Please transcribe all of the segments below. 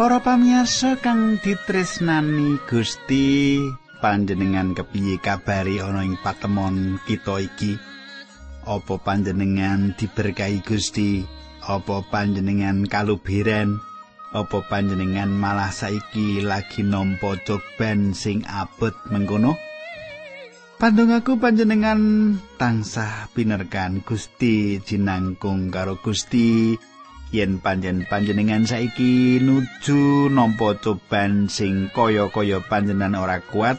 Para pamirsa kang ditresnani Gusti, panjenengan kepiye kabari ana ing patemon kita iki? Apa panjenengan diberkahi Gusti? Apa panjenengan kalubiran? Apa panjenengan malah saiki lagi nampa coban sing abot mengkono? Pandongaku panjenengan tansah pinerkan Gusti jinangkung karo Gusti. Yen panjen panjenengan saiki nuju nampa coban sing kaya-kaya panjenengan ora kuat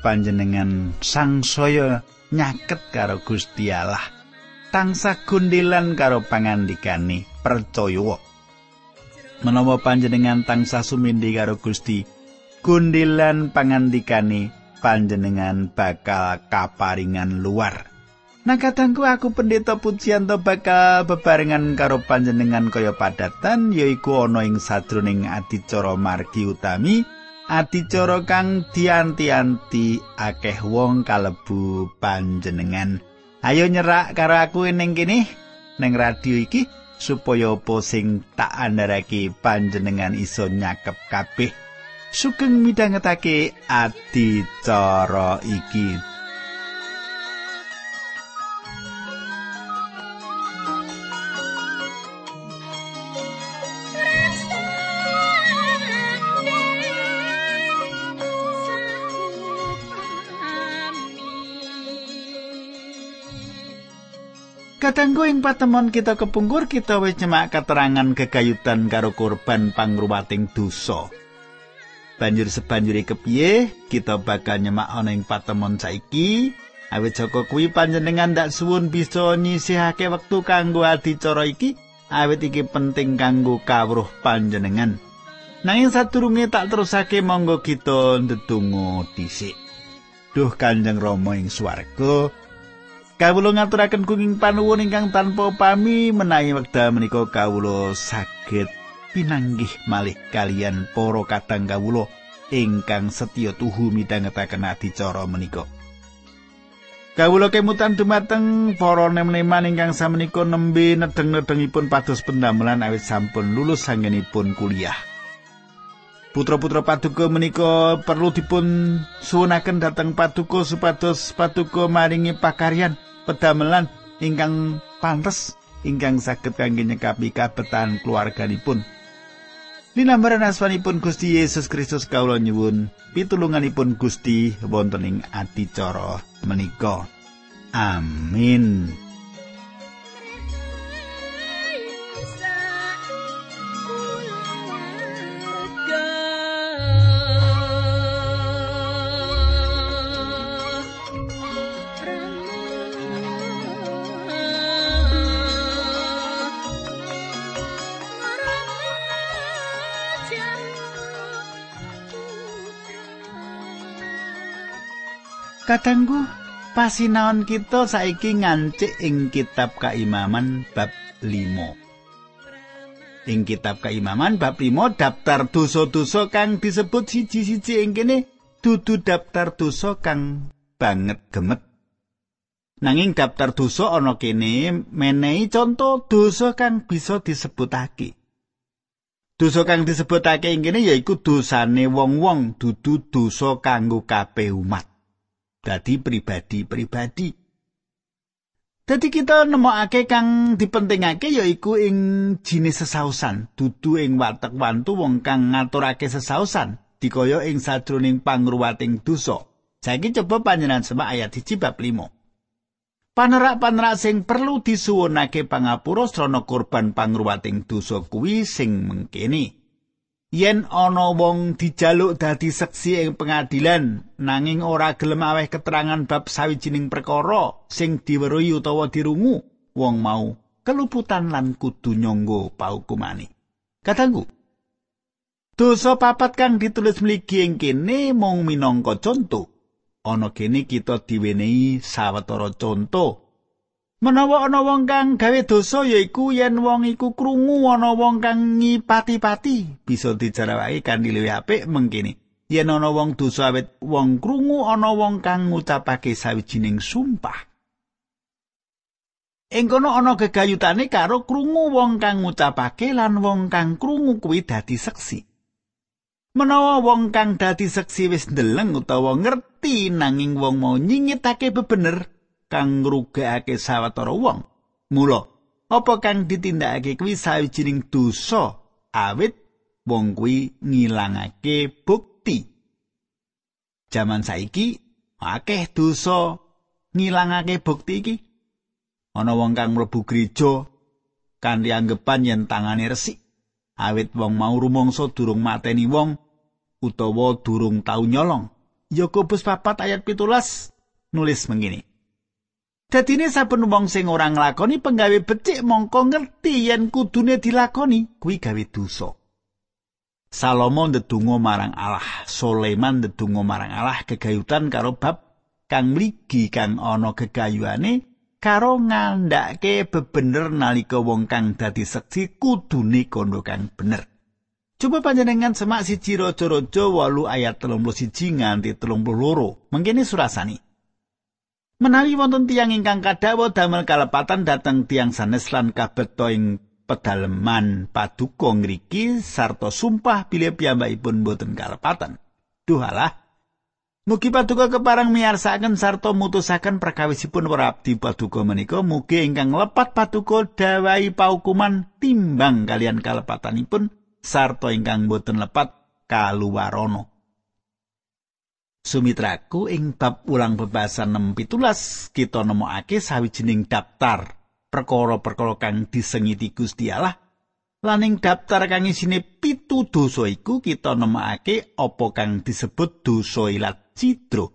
panjenengan sangsaya nyaket karo Gusti Allah tansah gundilan karo pangandikane percaya. Menawa panjenengan tansah sumindi karo Gusti gundilan pangandikane panjenengan bakal kaparingan luar Nah kadangku aku pendeta pujianto bakal bebarengan karo panjenengan kaya padatan yaiku ana ing sadroning adicara margi utami adicara kang dianti-anti akeh wong kalebu panjenengan. Ayo nyerak karo aku ning kene ning radio iki supaya apa sing tak andharake panjenengan iso nyakep kabeh. Sugeng midhangetake adicara iki Kadangku ing patemon kita kepungkur kita wis nyemak keterangan kegayutan karo korban pangruwating dosa. Banjur sebanjuri kepiye kita bakal nyemak ana ing patemon saiki. Awit Joko kuwi panjenengan ndak suwun bisa nyisihake wektu kanggo adicara iki, awit iki penting kanggo kawruh panjenengan. Nanging sadurunge tak terusake monggo kita ndedonga dhisik. Duh Kanjeng Rama ing swarga, Kawula ngaturaken kuning panuwun ingkang tanpa pami menawi wekdal menika kawula saged pinanggih malih kalian para kadang kawula ingkang setya tuhu midhangetaken adicara menika. Kawula kemutan dumateng para nem-neman ingkang samenika nembe nedeng-nedengipun pados pendamelan awit sampun lulus sanggenipun kuliah. Putra-putra paduka menika perlu dipun suwunaken dhateng paduka supados paduka maringi pakaryan pedamelan ingkang pantes ingkang saged kangge nyekapi kabetan keluarganipun. Linambaran asmanipun Gusti Yesus Kristus kawula nyuwun pitulunganipun Gusti wonten ing adicara menika. Amin. Kadangku pasinaon kita saiki ngancik ing kitab kaimaman bab 5. Ing kitab kaimaman bab 5 daftar dosa-dosa kang disebut siji-siji ing kene dudu daftar dosa kang banget gemet. Nanging daftar dosa ana kene menehi contoh dosa kang bisa disebutake. Dosa kang disebutake ing kene yaiku dosane wong-wong dudu dosa kanggo kabeh umat. Dadi pribadi-pribadi. Dadi kita nemokake kang dipentingake yaiku ing jinis sesausan, dudu ing watek wantu wong kang ngaturake sesausan dikaya ing sadroning pangruwating dosa. Saiki coba panjenengan semak ayat 1 bab 5. Panerak-panerak sing perlu disuwunake pangapura srana korban pangruwating dosa kuwi sing mengkene. Yen ana wong dijaluk dadi seksi ing pengadilan nanging ora gelem aweh keterangan bab sawijining perkara sing diweruhi utawa dirungu wong mau keluputan lan kudu nyangga paukumane. Katanggu dosa papat kang ditulis mligi ing kene mung minangka conto. Ana kene kita diwenehi sawetara conto Menawa ana wong kang gawe dosa yaiku yen wong iku krungu ana wong kang ngipati-pati bisa dijarawake kanthi luwih apik mengkene. Yen ana wong dosa awet wong krungu ana wong kang ngucapake sawijining sumpah. Ing kono ana gegayutane karo krungu wong kang ngucapake lan wong kang krungu kuwi dadi seksi. Menawa wong kang dadi seksi wis ndeleng utawa ngerti nanging wong mau nyingitake bebener kang ngrugekake sawetara wong. Mula, apa kang ditindakake kuwi sawijining dosa awit wong kuwi ngilangake bukti. Jaman saiki akeh dosa ngilangake bukti iki. Ana wong kang mlebu gereja kanthi anggapan yen tangane resik. Awit wong mau rumangsa durung mateni wong utawa durung tau nyolong. Yakobus 4 ayat 17 nulis mengini. Dadine saben wong sing ora nglakoni penggawe becik mongko ngerti yen kudune dilakoni kuwi gawe dosa. Salomo ndedonga marang Allah, Soleman ndedonga marang Allah kegayutan karo bab kang mligi kang ana gegayuane karo ngandhake bebener nalika wong kang dadi seksi kudune kondo kang bener. Coba panjenengan semak siji raja-raja 8 ayat 31 nganti 32. Mengkene surasani. Menawi wonten tiang ingkang kadhawa damel kalepatan dhateng tiang sanes lan kabeta ing pedaleman paduka ngriki sarta sumpah bilih piyambakipun boten kalepatan. Duhalah Mugi paduka keparang miarsaken sarta mutusaken perkawisipun para abdi paduka menika mugi ingkang lepat paduka dawai paukuman timbang kalian kalepatanipun sarta ingkang boten lepat kaluwarana. Sumitraku ing bab ulang bebasan 617 kita nemokake sawijining daftar perkara-perkara kang disengiti Gusti Allah lan ing daftar kang isine pitu dosa iku kita nemokake apa kang disebut dosa ilat cidro.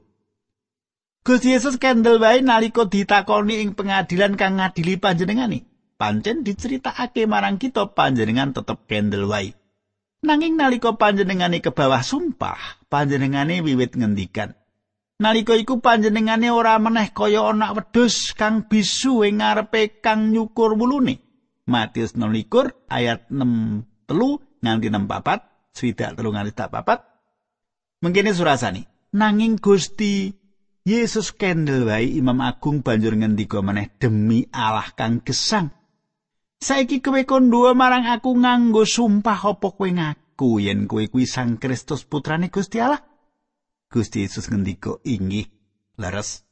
Gusti Yesus kendel wae nalika ditakoni ing pengadilan kang ngadili panjenengane. pancen diceritakake marang kita panjenengan tetep kendel wae. Nanging nalika panjenengane ke bawah sumpah, panjenengane wiwit ngendikan. Nalika iku panjenengane ora meneh kaya anak wedhus kang bisu ing ngarepe kang nyukur wulune. Matius 16 ayat 6 telu nganti 64, swidak telu nganti 64. Mengkene surasani. Nanging Gusti Yesus kendel wae Imam Agung banjur ngendika meneh demi Allah kang gesang Saiki kowe kondo marang aku nganggo sumpah apa kowe ngaku yen kowe kuwi Sang Kristus putrane Gusti Allah? Gusti Yesus ngendika, "Inggih, leres.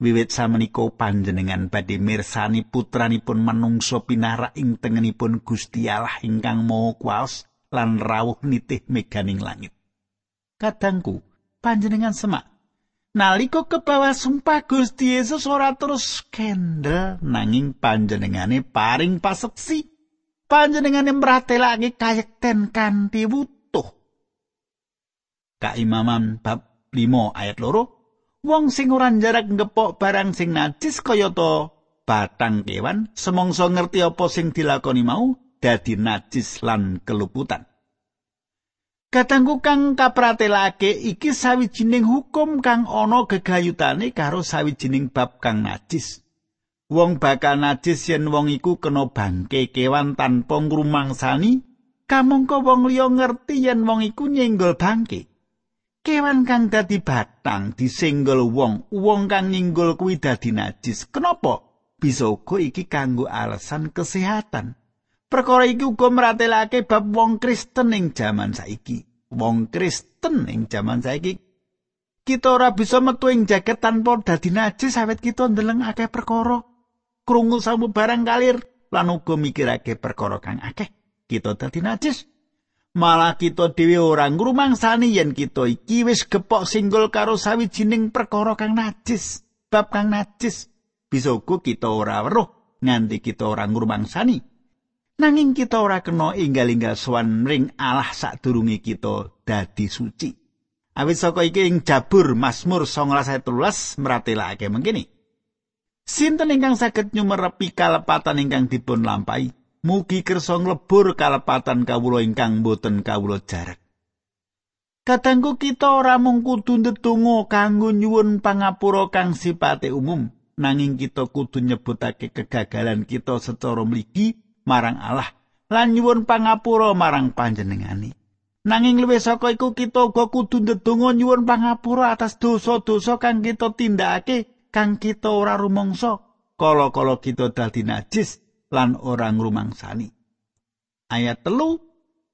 Wiwit samenika panjenengan badhe mirsani putranipun manungsa pinarak ing tengenipun Gusti Allah ingkang Maha Kuwas lan rawuh nitih meganing langit." Kadangku, panjenengan semak Naliko kebawa sumpah Gusti Yesus ora terus kendel nanging panjenengane paring paseksi. Panjenengane mratelake kayekten kanthi wutuh. Kaimaman bab 5 ayat loro. Wong sing ora jarak ngepok barang sing najis kaya to batang kewan semongso ngerti apa sing dilakoni mau dadi najis lan keluputan. Katanggu kang kapratelake iki sawijining hukum kang ana gegayutane karo sawijining bab kang najis. Wong bakal najis yen wong iku kena bangke kewan tanpa ngrumangsani, kamangka wong liya ngerti yen wong iku nyenggol bangke. Kewan kang dadi batang disenggol wong, wong kang nyenggol kuwi dadi najis. Kenapa? Bisa uga iki kanggo alasan kesehatan. Perkara iki uga meratelake bab wong Kristen ing jaman saiki. Wong Kristen ing jaman saiki kita ora bisa metu ing jaket tanpa dadi najis awet kita ndeleng akeh perkara. Krungu sambu barang kalir lan uga mikirake perkara kang akeh. Kita dadi najis. Malah kita dhewe ora ngrumangsani yen kita iki wis gepok singgol karo sawijining perkara kang najis. Bab kang najis. Bisa uga kita ora weruh nganti kita ora ngrumangsani. Nanging kita ora kena inggal-inggal sowan ring Allah sadurunge kita dadi suci. Awit saka iki ing Jabur Mazmur 19:13 meratelake mengkini. Sinten ingkang saged nyumerepi kalepatan ingkang dipun lampahi? Mugi kersa nglebur kalepatan kawula ingkang boten kawula jarak. Kadangku kita ora mung kudu ndedonga kanggo nyuwun pangapura kang sipate umum, nanging kita kudu nyebutake kegagalan kita secara mligi marang Allah lan nyuwun pangapura marang panjenengani. Nanging luwih saka iku kita uga kudu ndedonga nyuwun pangapura atas dosa-dosa kang kita tindakake kang kita ora rumangsa kala-kala kita dadi najis lan ora ngrumangsani. Ayat telu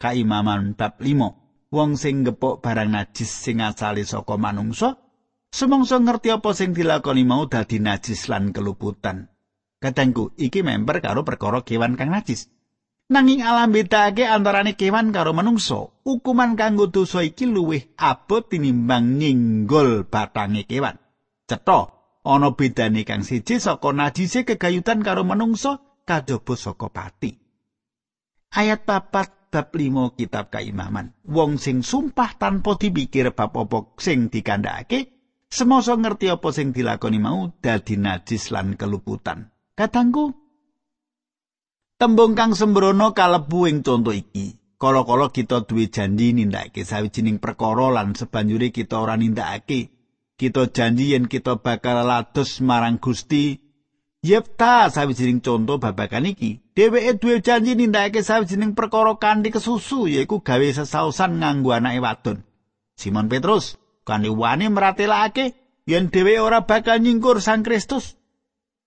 Kaimaman bab 5 wong sing ngepok barang najis sing asale saka manungsa sumangsa ngerti apa sing dilakoni mau dadi najis lan keluputan kadangku iki member karo perkara kewan kang najis. Nanging alam bedake antarane kewan karo manungsa hukuman kanggo dosa iki luwih abot tinimbang ninggol batange kewan. Cetha ana bedane kang siji saka najise kegayutan karo manungsa kajaba saka pati. Ayat papat bab limo kitab kaimaman. Wong sing sumpah tanpa dipikir bab apa sing dikandhakake semasa ngerti apa sing dilakoni mau dadi najis lan keluputan katangku tembung kang sembrono kalebu ing conto iki kala-kala kita duwe janji nindakake sawijining perkara lan sebanjure kita ora nindakake kita janji yen kita bakal lados marang Gusti Yepta sawijining conto babagan iki. Dheweke duwe janji nindakake sawijining perkara kanthi kesusu yaiku gawe sesausan nganggo anake wadon. Simon Petrus kanthi wani meratelake yen dheweke ora bakal nyingkur Sang Kristus.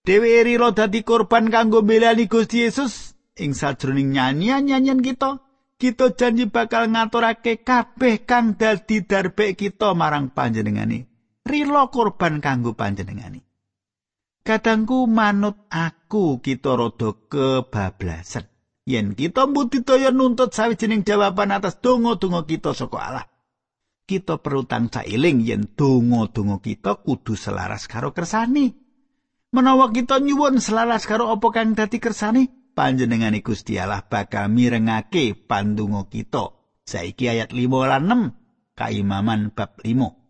Dheweke rila dadi korban kanggo belani Gusti Yesus ing sajroning nyanyian-nyanyian kita. Kita janji bakal ngaturake kabeh kang dadi darbek kita marang panjenengane. Rila korban kanggo panjenengane. Kadangku manut aku kita rada kebablasan. Yen kita mbudidaya nuntut sawijining jawaban atas donga-donga kita saka Allah. Kita perlu tansah eling yen donga-donga kita kudu selaras karo kersane. Menawa kita nyuwun selaras karo apa kang dadi kersane, panjenengane Gusti Allah bakal mirengake pandonga kita. Saiki ayat 5 lan 6 kaimaman bab 5.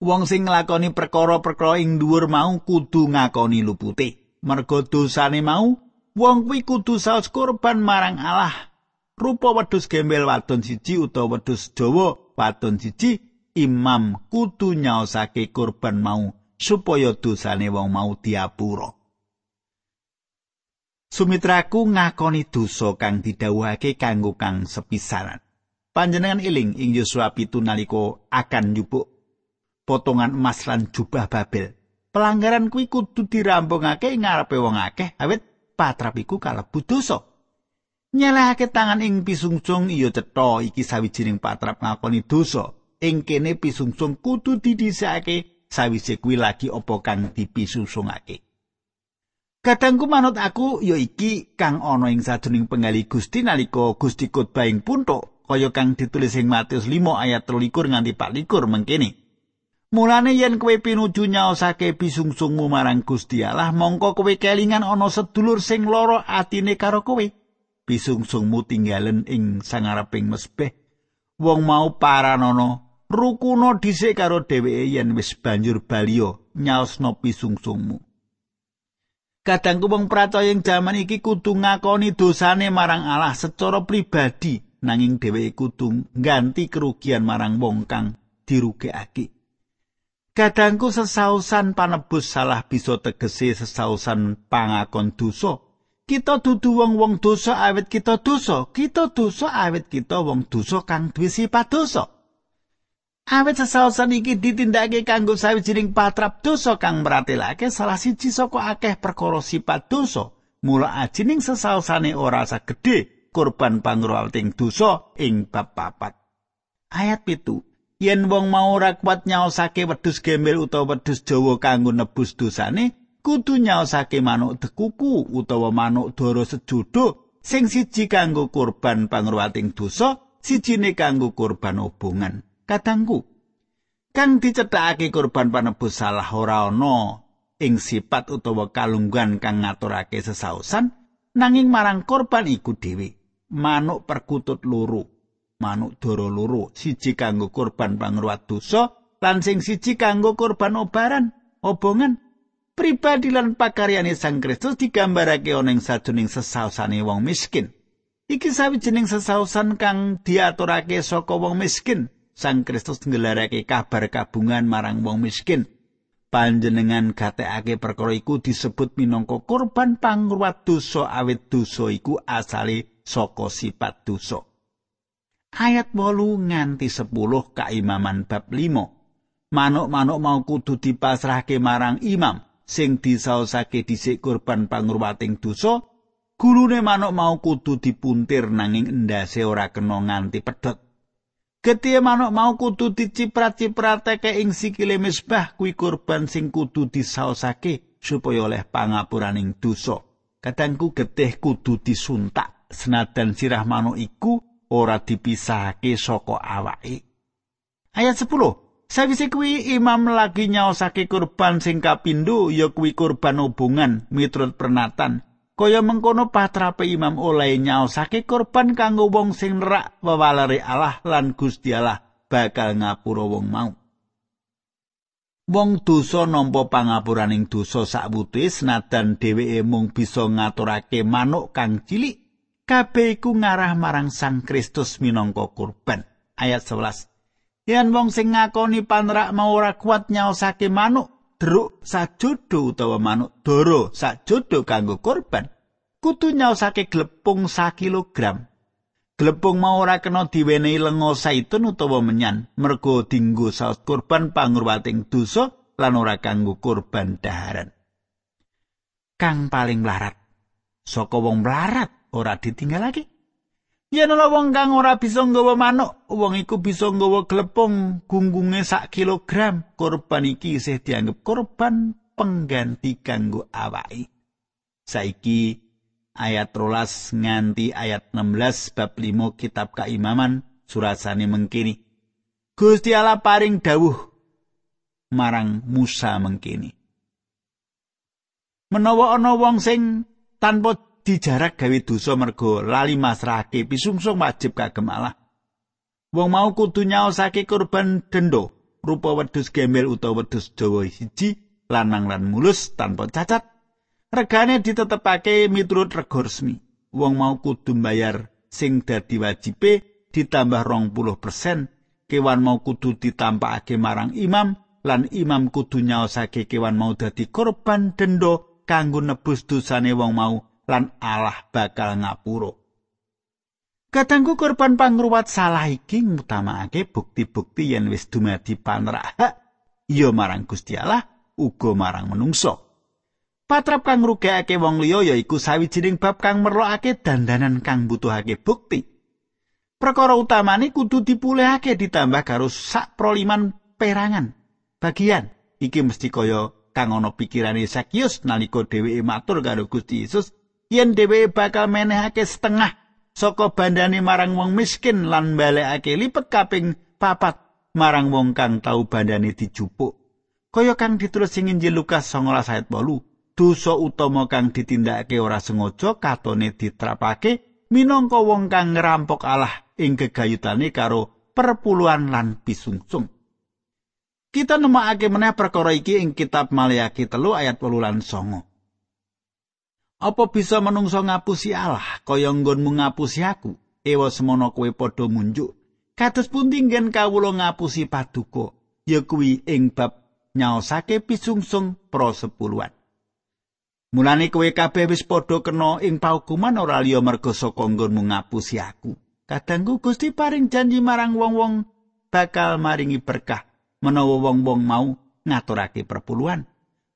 wong sing nglakoni perkara-perkara ing dhuwur mau kudu ngakoni lupute. Merga dosane mau, wong kuwi kudu saos korban marang Allah. Rupa wedhus gembel wadon siji utawa wedhus Jawa wadon siji, imam kudu nyaosake korban mau supaya dosane wong mau diapura. Sumitraku ngakoni dosa kang didhawuhake kanggo kang sepisanan. Panjenengan iling ing Yosua pitu nalika akan njupuk potongan emas lan jubah Babel. Pelanggaran kuwi kudu dirampungake ngarepe wong akeh awit patrap iku kalebu dosa. Nyelehake tangan ing pisungsung iya cetha iki sawijining patrap ngakoni dosa. Ing kene pisungsung kudu didhisake sawise kuwi lagi apa kang dipisungsungake. Kadangku manut aku ya iki kang ana ing sajroning penggali Gusti nalika Gusti khotbah ing puntuk kaya kang ditulis ing Matius 5 ayat 23 nganti 24 mengkene. Mulane yen kowe pinuju nyaosake bisungsungmu marang Gusti Allah, mongko kowe kelingan ana sedulur sing lara atine karo kowe. Bisungsungmu tinggalen ing sangareping mesbeh. Wong mau paranono rukuno dhisik karo dheweke yen wis banjur balio nyaosno bisungsungmu. Kadangku wong percaya ing jaman iki kudu ngakoni dosane marang Allah secara pribadi nanging dheweke kudu ngganti kerugian marang wong kang dirugekake. Kadangku sesausan panebus salah bisa tegese sesausan pangakon dosa. Kita dudu wong-wong dosa awit kita dosa. Kita dosa awit kita wong dosa kang duwe sifat dosa. Awit sesausan iki ditindakake kanggo sawijining patrap dosa kang meratelake salah siji saka akeh perkara sifat dosa. Mula ajining sesausane ora sagede korban pangruwating dosa ing bab papat. Ayat pitu. yen wong mau ora kuat nyaosake wedhus gembel utawa wedhus Jawa kanggo nebus dosane kudu nyaosake manuk dekuku utawa manuk dara sejodo sing siji kanggo kurban pangruwating dosa sijine kanggo kurban hubungan kadangku kang dicethakake kurban panebus salah ora ana ing sifat utawa kalunggan kang ngaturake sesausan nanging marang kurban iku dhewe manuk perkutut loro manuk dara loro siji kanggo kurban pangruwat dosa lan sing siji kanggo kurban obaran obongan. Pribadi lan pakaryane Sang Kristus digambarake ana ing sajroning sesausane wong miskin. Iki sawijining sesausan kang diaturake saka wong miskin Sang Kristus nggelarake kabar kabungan marang wong miskin. Panjenengan gatekake perkara iku disebut minangka kurban pangruwat dosa awit dosa iku asale saka sifat dosa. Ayat 8 nganti 10 kaimaman bab 5 manuk-manuk mau kudu dipasrahke marang imam sing disaosake dhisik kurban pangruwating dosa gulune manuk mau kudu dipuntir nanging endase ora kena nganti pedhot Getih manuk mau kudu diciprat-cipratake ing sikile misbah kuwi kurban sing kudu disaosake supaya oleh pangapuraning dosa. Kadangku getih kudu disuntak senadan sirah manuk iku ora dipisahake saka awake. Ayat 10. Sawise kuwi imam lagi nyaosake kurban sing kapindho ya kuwi kurban hubungan miturut pernatan Kaya mengkono patrape imam oleh nyaosake korban kanggo wong sing nerak wewalare Allah lan Gusti Allah bakal ngapura wong mau. Wong dosa nampa pangapuraning dosa sakwute senadan dheweke mung bisa ngaturake manuk kang cilik, kabeh iku ngarah marang Sang Kristus minangka kurban. Ayat 11. Yen wong sing ngakoni panrak mau ora kuat nyaosake manuk, druk sajodo utawa manuk doro sajodo kanggo korban kudu nyaosake glepung sa kilogram. Glepung mau ora kena diwenehi lenga saitun utawa menyan mergo dinggo saos korban pangurwating dosa lan ora kanggo korban daharan. Kang paling mlarat. Saka wong mlarat ora ditinggalake Yen ana wong kang ora bisa nggawa manuk, wong iku bisa nggawa glepung gunggunge sak kilogram. Korban iki isih dianggep korban pengganti kanggo awake. Saiki ayat rolas nganti ayat 16 bab 5 kitab keimaman surasane mengkini. Gusti Allah paring dawuh marang Musa mengkini. Menawa ana wong sing tanpa dijarak gawe dosa mergo lali masrahake pisungsung wajib kagem Allah. Wong mau kudu nyaosake kurban dendo rupa wedhus gembel utawa wedhus Jawa siji lanang lan mulus tanpa cacat. Regane ditetepake miturut rega resmi. Wong mau kudu mbayar sing dadi wajibe ditambah rong puluh persen. Kewan mau kudu ditampakake marang imam lan imam kudu nyaosake kewan mau dadi korban dendo kanggo nebus dosane wong mau lan Allah bakal ngapura. Katanggu korban pangruwat salah iki ngutamakake bukti-bukti yen wis dumadi panrak hak ya marang Gusti Allah uga marang menungso. Patrap kang ngrugekake wong liya yaiku sawijining bab kang merlokake dandanan kang butuhake bukti. Perkara utamane kudu dipulihake ditambah karo sak proliman perangan. Bagian iki mesti kaya kang ana pikirane Sakyus nalika dheweke matur karo Gusti Yesus yen dheweke bakal menehake setengah saka bandane marang wong miskin lan balekake lipet kaping papat marang wong kang tau bandane dijupuk. Kaya kang ditulis ing Injil Lukas 19 ayat 8, dosa utama kang ditindakake ora sengaja katone ditrapake minangka wong kang ngerampok Allah ing gegayutane karo perpuluhan lan pisungsung. Kita nemokake meneh perkara iki ing kitab Maliaki telu ayat 8 lan 9. Apa bisa menungso ngapusi Allah kaya nggonmu ngapusi aku? Ewa semono kowe padha munjuk. Kados pundi nggen kawula ngapusi paduka? Ya kuwi ing bab nyaosake pisungsung pro sepuluhan. Mulane kowe kabeh wis padha kena ing paukuman ora liya merga saka nggonmu ngapusi aku. Kadangku Gusti paring janji marang wong-wong bakal maringi berkah menawa wong-wong mau ngaturake perpuluhan.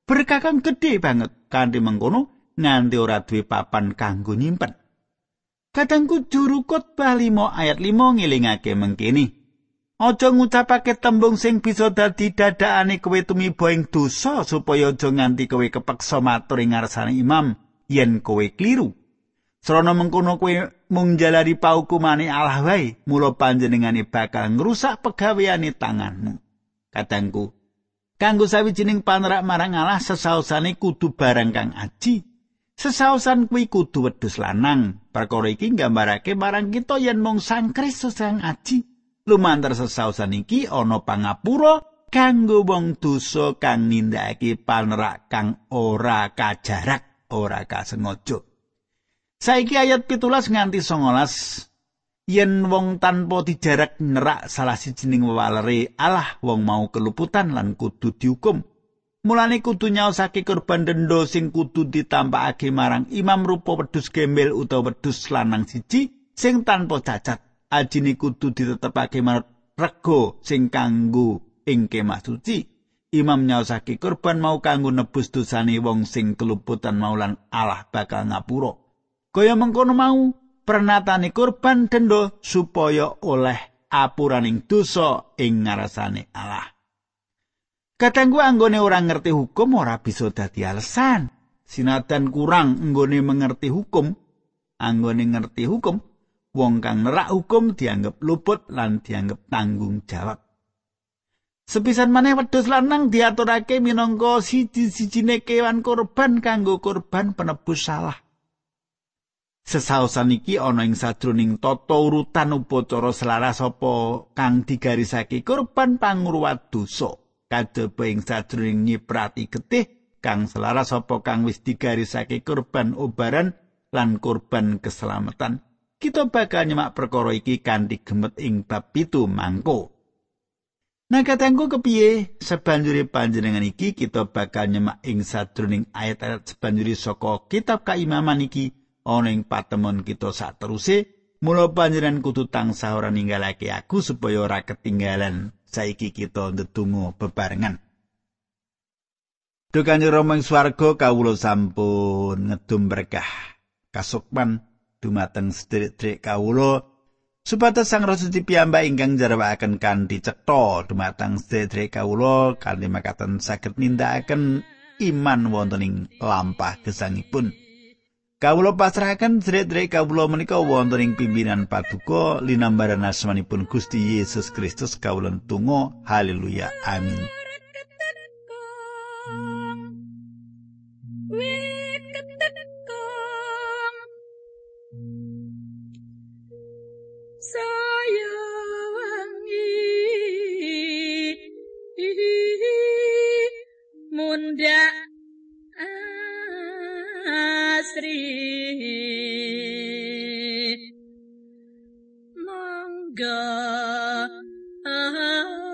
Berkah kang gedhe banget kanthi mengkono nganti ora duwe papan kanggo nyimpen. Kadangku juru khotbah 5 ayat 5 ngilingake mengkini. Aja ngucapake tembung sing bisa dadi dadakane kowe tumiba ing dosa supaya aja nganti kowe kepeksa matur ing ngarsane imam yen kowe kliru. Srana mengkono kowe mung jalari paukumane Allah wae, mula panjenengane bakal ngrusak pegaweane tanganmu. Kadangku, kanggo sawijining panrak marang Allah sesausane kudu barang kang aji. Sesaosan kuwi kudu wedhus lanang. Perkara iki nggambarake marang kita yen mung Sang Kristus sang aji. Lumantar sesaosan iki ana pangapura kanggo wong dosa kang nindakake panerak kang ora kajarak, ora kasengaja. Saiki ayat pitulas nganti 19 yen wong tanpa dijarak nerak salah sijining wewalere Allah wong mau keluputan lan kudu dihukum. Mulane kudu nyaosake kurban dendo sing kudu ditampakake marang imam rupa wedhus gembel utawa wedhus lanang siji sing tanpa cacat. Ajine kudu ditetepake marang rego sing kanggo ing kemah suci. Imam nyaosake kurban mau kanggo nebus dosane wong sing keluputan maulan Allah bakal ngapura. Kaya mengkono mau pernatane kurban dendo supaya oleh apuraning dosa ing ngarsane Allah. Katanggu anggone ora ngerti hukum ora bisa dadi alasan. Sinatan kurang anggone mengerti hukum, anggone ngerti hukum, wong kang nerak hukum dianggap luput lan dianggap tanggung jawab. Sepisan maneh wedhus lanang diaturake minangka siji-sijine kewan korban kanggo korban penebus salah. Sesaosan iki ana ing sajroning tata urutan upacara selaras apa kang digarisake korban pangruwat dosa. Kadhepe ing sajroning nyiprati getih kang selaras apa kang wis digarisake korban obaran lan korban keselamatan. Kita bakal nyemak perkara iki kanthi gemet ing bab pitu mangko. Nah katangku kepiye sebanjuri panjenengan iki kita bakal nyemak ing sadroning ayat-ayat sebanjuri saka kitab kaimaman iki ana ing patemon kita sak teruse mula panjenengan kudu tansah ora ninggalake aku supaya ora ketinggalan saiki kita ndedonga bebarengan Dukan Rama ing swarga kawula sampun ngedum berkah kasukman dumateng sedherek kawula Supados Sang Rasa piyambak ingkang jarwaaken kanthi cetha dumateng sedherek kawula kanthi makaten saged nindakaken iman wonten ing lampah gesangipun. Kawula pasrahaken sedherek kawula menika wonten ing pimpinan paduka linambaran asmanipun Gusti Yesus Kristus kawula tunggu haleluya amin. Bapak kudu